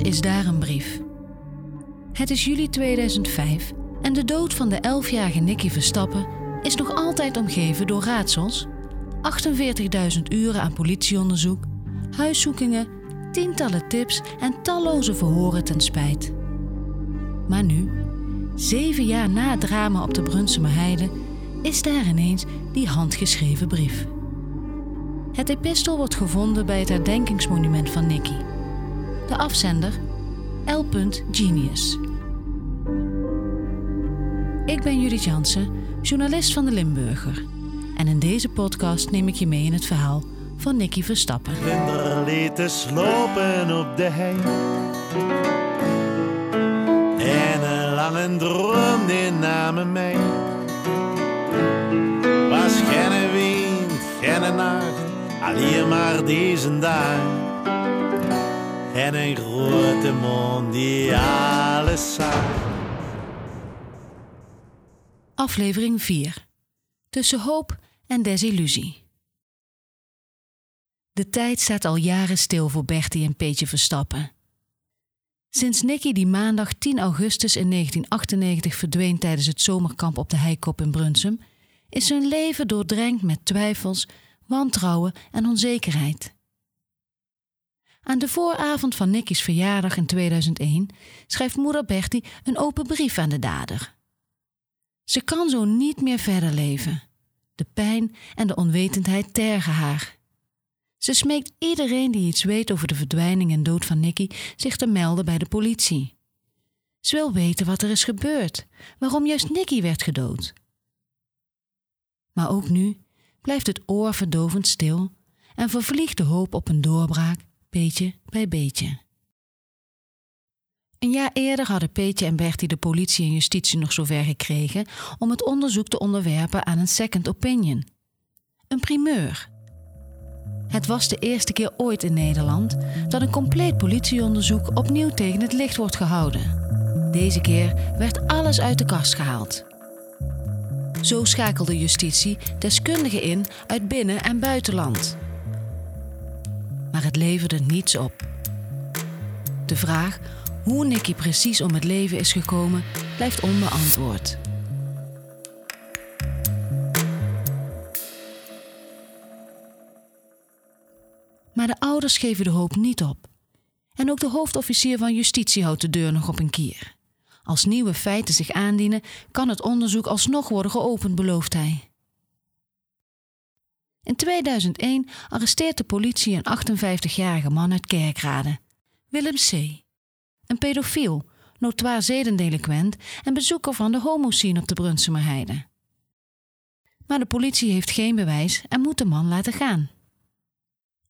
Is daar een brief. Het is juli 2005 en de dood van de 11-jarige Nicky Verstappen is nog altijd omgeven door raadsels, 48.000 uren aan politieonderzoek, huiszoekingen, tientallen tips en talloze verhoren ten spijt. Maar nu, zeven jaar na het drama op de Brunsumer Heide, is daar ineens die handgeschreven brief. Het epistel wordt gevonden bij het herdenkingsmonument van Nicky. De afzender L. Genius. Ik ben Judith Jansen, journalist van de Limburger. En in deze podcast neem ik je mee in het verhaal van Nicky Verstappen. Vlinder lieten slopen op de hei. En een lange droom die namen mij. Was geen wind, geen nacht, alleen maar deze dag. En een grote mond die alles zag. Aflevering 4. Tussen hoop en desillusie. De tijd staat al jaren stil voor Bertie en Peetje Verstappen. Sinds Nicky die maandag 10 augustus in 1998 verdween tijdens het zomerkamp op de Heikop in Brunsum, is hun leven doordrenkt met twijfels, wantrouwen en onzekerheid. Aan de vooravond van Nicky's verjaardag in 2001 schrijft moeder Bertie een open brief aan de dader. Ze kan zo niet meer verder leven. De pijn en de onwetendheid tergen haar. Ze smeekt iedereen die iets weet over de verdwijning en dood van Nicky zich te melden bij de politie. Ze wil weten wat er is gebeurd, waarom juist Nicky werd gedood. Maar ook nu blijft het oor verdovend stil en vervliegt de hoop op een doorbraak, beetje bij beetje. Een jaar eerder hadden Peetje en Bertie de politie en justitie nog zover gekregen om het onderzoek te onderwerpen aan een second opinion. Een primeur. Het was de eerste keer ooit in Nederland dat een compleet politieonderzoek opnieuw tegen het licht wordt gehouden. Deze keer werd alles uit de kast gehaald. Zo schakelde justitie deskundigen in uit binnen- en buitenland. Maar het leverde niets op. De vraag hoe Nicky precies om het leven is gekomen, blijft onbeantwoord. Maar de ouders geven de hoop niet op. En ook de hoofdofficier van justitie houdt de deur nog op een kier. Als nieuwe feiten zich aandienen, kan het onderzoek alsnog worden geopend, belooft hij. In 2001 arresteert de politie een 58-jarige man uit Kerkrade, Willem C. Een pedofiel, notoir zedendelinquent en bezoeker van de homoscene op de Brunsumerheide. Maar de politie heeft geen bewijs en moet de man laten gaan.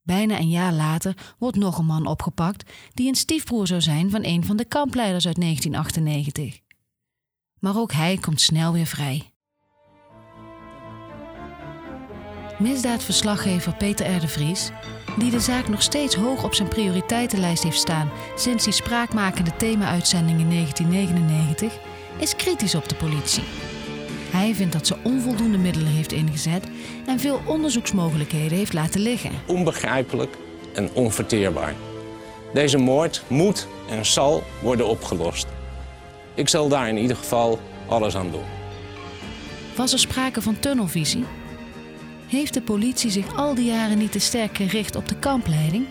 Bijna een jaar later wordt nog een man opgepakt die een stiefbroer zou zijn van een van de kampleiders uit 1998. Maar ook hij komt snel weer vrij. Misdaadverslaggever Peter R. de Vries, die de zaak nog steeds hoog op zijn prioriteitenlijst heeft staan sinds die spraakmakende thema-uitzending in 1999, is kritisch op de politie. Hij vindt dat ze onvoldoende middelen heeft ingezet en veel onderzoeksmogelijkheden heeft laten liggen. Onbegrijpelijk en onverteerbaar. Deze moord moet en zal worden opgelost. Ik zal daar in ieder geval alles aan doen. Was er sprake van tunnelvisie? Heeft de politie zich al die jaren niet te sterk gericht op de kampleiding?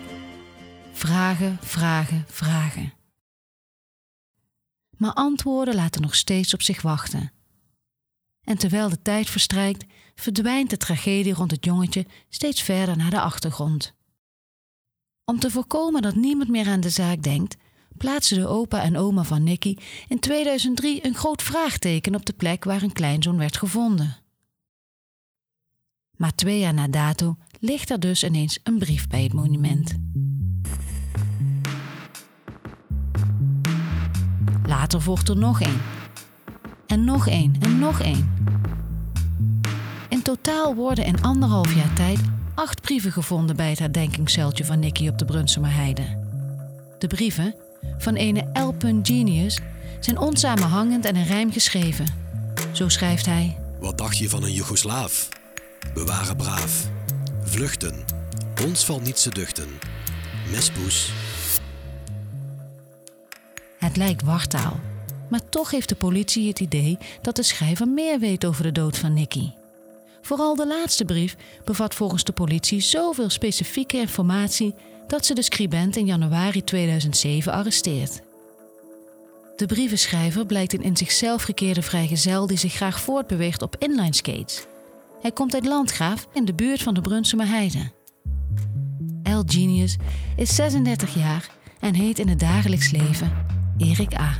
Vragen, vragen, vragen. Maar antwoorden laten nog steeds op zich wachten. En terwijl de tijd verstrijkt, verdwijnt de tragedie rond het jongetje steeds verder naar de achtergrond. Om te voorkomen dat niemand meer aan de zaak denkt, plaatsen de opa en oma van Nicky in 2003 een groot vraagteken op de plek waar een kleinzoon werd gevonden. Maar twee jaar na dato ligt er dus ineens een brief bij het monument. Later volgt er nog één. En nog één en nog één. In totaal worden in anderhalf jaar tijd acht brieven gevonden bij het herdenkingsceltje van Nicky op de Brunsumer Heide. De brieven, van ene L. Genius, zijn onsamenhangend en in rijm geschreven. Zo schrijft hij: Wat dacht je van een Joegoslaaf? We waren braaf. Vluchten. Ons valt niets te duchten. Mespoes. Het lijkt wartaal. Maar toch heeft de politie het idee dat de schrijver meer weet over de dood van Nicky. Vooral de laatste brief bevat volgens de politie zoveel specifieke informatie dat ze de scribent in januari 2007 arresteert. De brievenschrijver blijkt een in zichzelf gekeerde vrijgezel die zich graag voortbeweegt op inline skates. Hij komt uit Landgraaf in de buurt van de Brunsumer Heide. L. Genius is 36 jaar en heet in het dagelijks leven Erik A.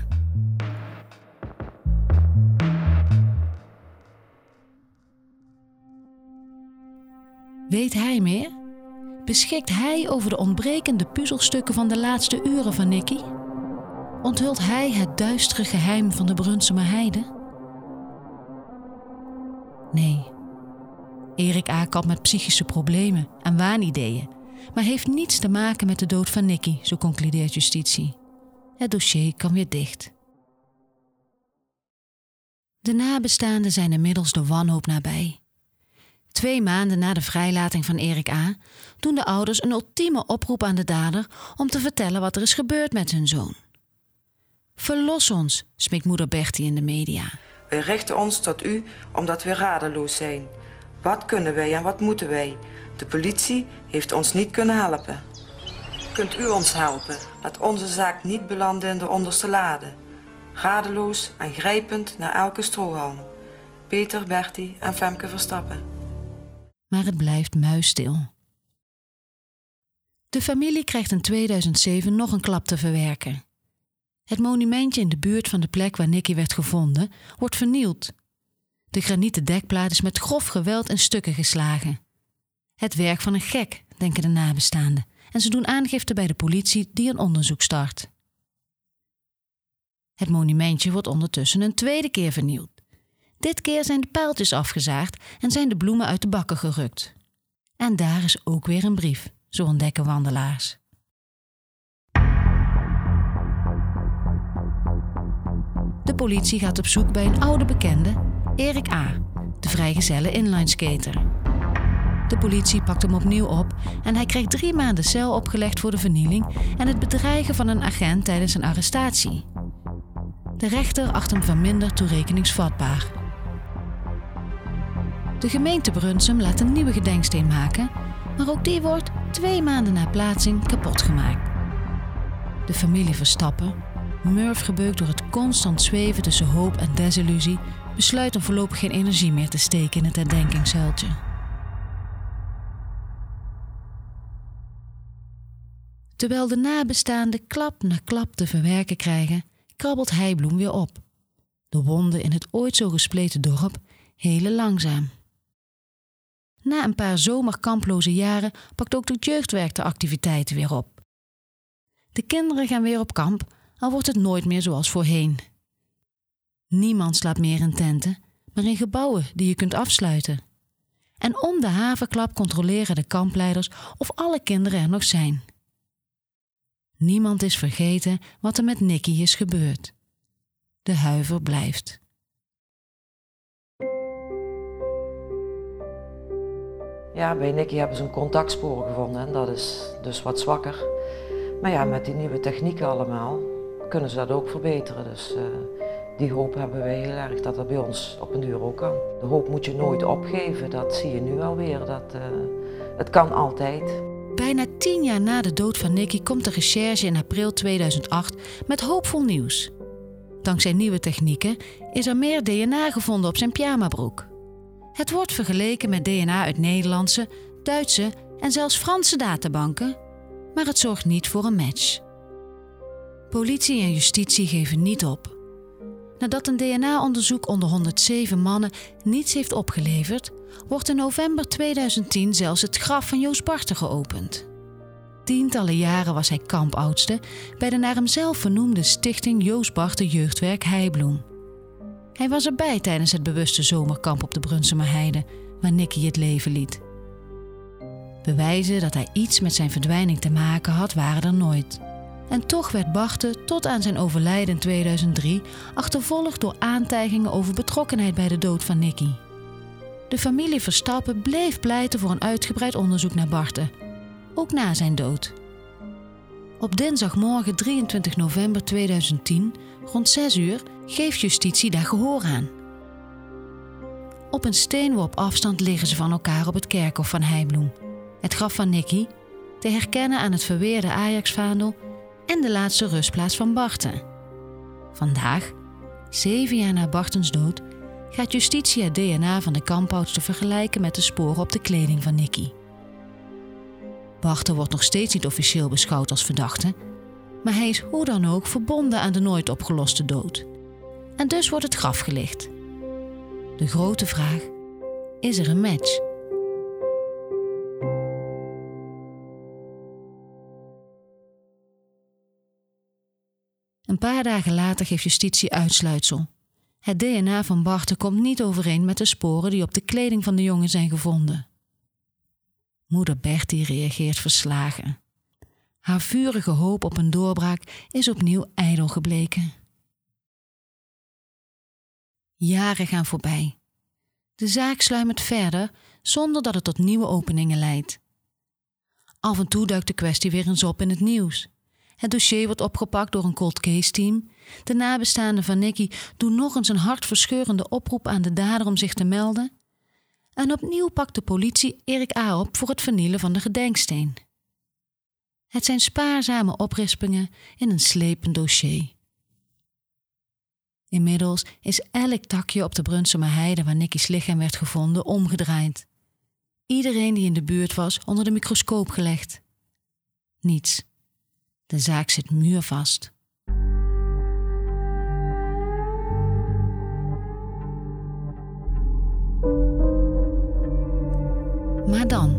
Weet hij meer? Beschikt hij over de ontbrekende puzzelstukken van de laatste uren van Nicky? Onthult hij het duistere geheim van de Brunsumer Heide? Nee. Erik A. kampt met psychische problemen en waanideeën, maar heeft niets te maken met de dood van Nicky, zo concludeert justitie. Het dossier kan weer dicht. De nabestaanden zijn inmiddels de wanhoop nabij. Twee maanden na de vrijlating van Erik A. doen de ouders een ultieme oproep aan de dader om te vertellen wat er is gebeurd met hun zoon. Verlos ons, smeekt moeder Bertie in de media. Wij richten ons tot u omdat we radeloos zijn. Wat kunnen wij en wat moeten wij? De politie heeft ons niet kunnen helpen. Kunt u ons helpen dat onze zaak niet belanden in de onderste lade? Radeloos en grijpend naar elke strohalm. Peter, Bertie en Femke Verstappen maar het blijft muisstil. De familie krijgt in 2007 nog een klap te verwerken. Het monumentje in de buurt van de plek waar Nicky werd gevonden wordt vernield. De granieten dekplaat is met grof geweld in stukken geslagen. Het werk van een gek, denken de nabestaanden, en ze doen aangifte bij de politie die een onderzoek start. Het monumentje wordt ondertussen een tweede keer vernield. Dit keer zijn de pijltjes afgezaagd en zijn de bloemen uit de bakken gerukt. En daar is ook weer een brief, zo ontdekken wandelaars. De politie gaat op zoek bij een oude bekende, Erik A., de vrijgezelle inlineskater. De politie pakt hem opnieuw op en hij krijgt drie maanden cel opgelegd voor de vernieling en het bedreigen van een agent tijdens een arrestatie. De rechter acht hem van minder toerekeningsvatbaar. De gemeente Brunsum laat een nieuwe gedenksteen maken, maar ook die wordt twee maanden na plaatsing kapot gemaakt. De familie Verstappen, Murf gebeukt door het constant zweven tussen hoop en desillusie, besluit om voorlopig geen energie meer te steken in het herdenkingshuiltje. Terwijl de nabestaanden klap na klap te verwerken krijgen, krabbelt Heibloem weer op. De wonden in het ooit zo gespleten dorp helen langzaam. Na een paar zomerkamploze jaren pakt ook de jeugdwerk de activiteiten weer op. De kinderen gaan weer op kamp, al wordt het nooit meer zoals voorheen. Niemand slaapt meer in tenten, maar in gebouwen die je kunt afsluiten. En om de havenklap controleren de kampleiders of alle kinderen er nog zijn. Niemand is vergeten wat er met Nicky is gebeurd. De huiver blijft. Ja, bij Nicky hebben ze een contactspoor gevonden en dat is dus wat zwakker. Maar ja, met die nieuwe technieken allemaal kunnen ze dat ook verbeteren. Dus uh, die hoop hebben wij heel erg dat dat bij ons op een duur ook kan. De hoop moet je nooit opgeven, dat zie je nu alweer. Dat, uh, het kan altijd. Bijna tien jaar na de dood van Nicky komt de recherche in april 2008 met hoopvol nieuws. Dankzij nieuwe technieken is er meer DNA gevonden op zijn pyjamabroek. Het wordt vergeleken met DNA uit Nederlandse, Duitse en zelfs Franse databanken, maar het zorgt niet voor een match. Politie en justitie geven niet op. Nadat een DNA-onderzoek onder 107 mannen niets heeft opgeleverd, wordt in november 2010 zelfs het graf van Joost Barten geopend. Tientallen jaren was hij kampoudste bij de naar hemzelf vernoemde stichting Joost Barten Jeugdwerk Heibloem. Hij was erbij tijdens het bewuste zomerkamp op de Brunsumer Heide, waar Nicky het leven liet. Bewijzen dat hij iets met zijn verdwijning te maken had, waren er nooit. En toch werd Barte tot aan zijn overlijden in 2003 achtervolgd door aantijgingen over betrokkenheid bij de dood van Nicky. De familie Verstappen bleef pleiten voor een uitgebreid onderzoek naar Barte, ook na zijn dood. Op dinsdagmorgen 23 november 2010, rond 6 uur, geeft justitie daar gehoor aan. Op een steenworp afstand liggen ze van elkaar op het kerkhof van Heibloem. Het graf van Nicky, te herkennen aan het verweerde Ajax-vaandel en de laatste rustplaats van Barten. Vandaag, zeven jaar na Bartens dood, gaat justitie het DNA van de kampoudster vergelijken met de sporen op de kleding van Nicky. Barten wordt nog steeds niet officieel beschouwd als verdachte, maar hij is hoe dan ook verbonden aan de nooit opgeloste dood. En dus wordt het graf gelicht. De grote vraag: is er een match? Een paar dagen later geeft justitie uitsluitsel. Het DNA van Barten komt niet overeen met de sporen die op de kleding van de jongen zijn gevonden. Moeder Bertie reageert verslagen. Haar vurige hoop op een doorbraak is opnieuw ijdel gebleken. Jaren gaan voorbij. De zaak sluimert verder zonder dat het tot nieuwe openingen leidt. Af en toe duikt de kwestie weer eens op in het nieuws. Het dossier wordt opgepakt door een cold case team. De nabestaanden van Nicky doen nog eens een hartverscheurende oproep aan de dader om zich te melden. En opnieuw pakt de politie Erik A. op voor het vernielen van de gedenksteen. Het zijn spaarzame oprispingen in een slepend dossier. Inmiddels is elk takje op de Brunsumer heide waar Nicky's lichaam werd gevonden omgedraaid. Iedereen die in de buurt was onder de microscoop gelegd. Niets. De zaak zit muurvast. Maar dan,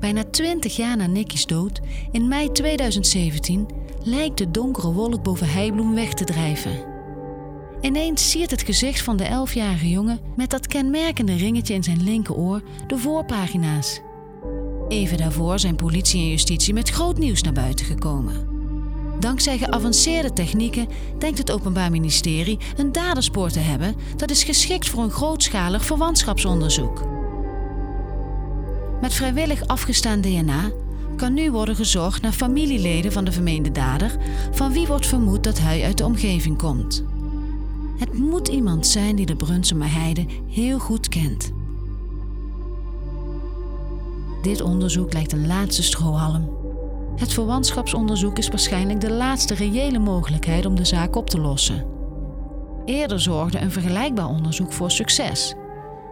bijna 20 jaar na Nicky's dood, in mei 2017, lijkt de donkere wolk boven Heibloem weg te drijven. Ineens siert het gezicht van de elfjarige jongen met dat kenmerkende ringetje in zijn linkeroor de voorpagina's. Even daarvoor zijn politie en justitie met groot nieuws naar buiten gekomen. Dankzij geavanceerde technieken denkt het Openbaar Ministerie een daderspoor te hebben dat is geschikt voor een grootschalig verwantschapsonderzoek. Met vrijwillig afgestaan DNA kan nu worden gezocht naar familieleden van de vermeende dader, van wie wordt vermoed dat hij uit de omgeving komt. Het moet iemand zijn die de Brunsumer Heide heel goed kent. Dit onderzoek lijkt een laatste strohalm. Het verwantschapsonderzoek is waarschijnlijk de laatste reële mogelijkheid om de zaak op te lossen. Eerder zorgde een vergelijkbaar onderzoek voor succes.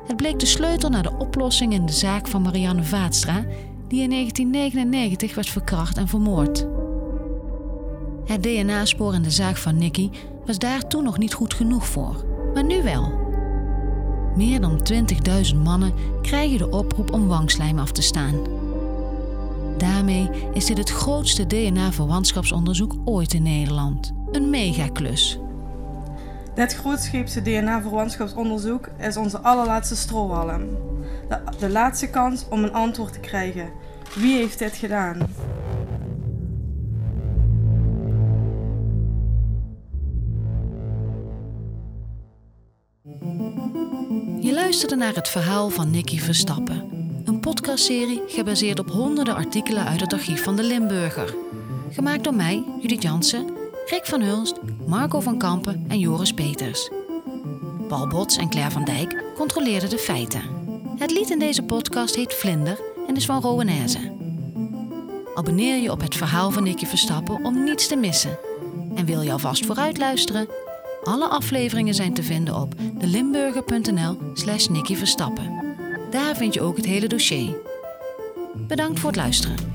Het bleek de sleutel naar de oplossing in de zaak van Marianne Vaatstra, die in 1999 werd verkracht en vermoord. Het DNA-spoor in de zaak van Nicky was daar toen nog niet goed genoeg voor, maar nu wel. Meer dan 20.000 mannen krijgen de oproep om wangslijm af te staan. Daarmee is dit het grootste DNA-verwantschapsonderzoek ooit in Nederland. Een megaklus. Dit grootscheepse DNA-verwantschapsonderzoek is onze allerlaatste strohalm. De, de laatste kans om een antwoord te krijgen. Wie heeft dit gedaan? Je luisterde naar het verhaal van Nicky Verstappen. Podcastserie gebaseerd op honderden artikelen uit het archief van de Limburger. Gemaakt door mij, Judith Jansen, Rick van Hulst, Marco van Kampen en Joris Peters. Paul Bots en Claire van Dijk controleerden de feiten. Het lied in deze podcast heet Vlinder en is van Rowanese. Abonneer je op het verhaal van Nicky Verstappen om niets te missen. En wil je alvast vooruit luisteren? Alle afleveringen zijn te vinden op delimburger.nl slash Nicky Verstappen. Daar vind je ook het hele dossier. Bedankt voor het luisteren.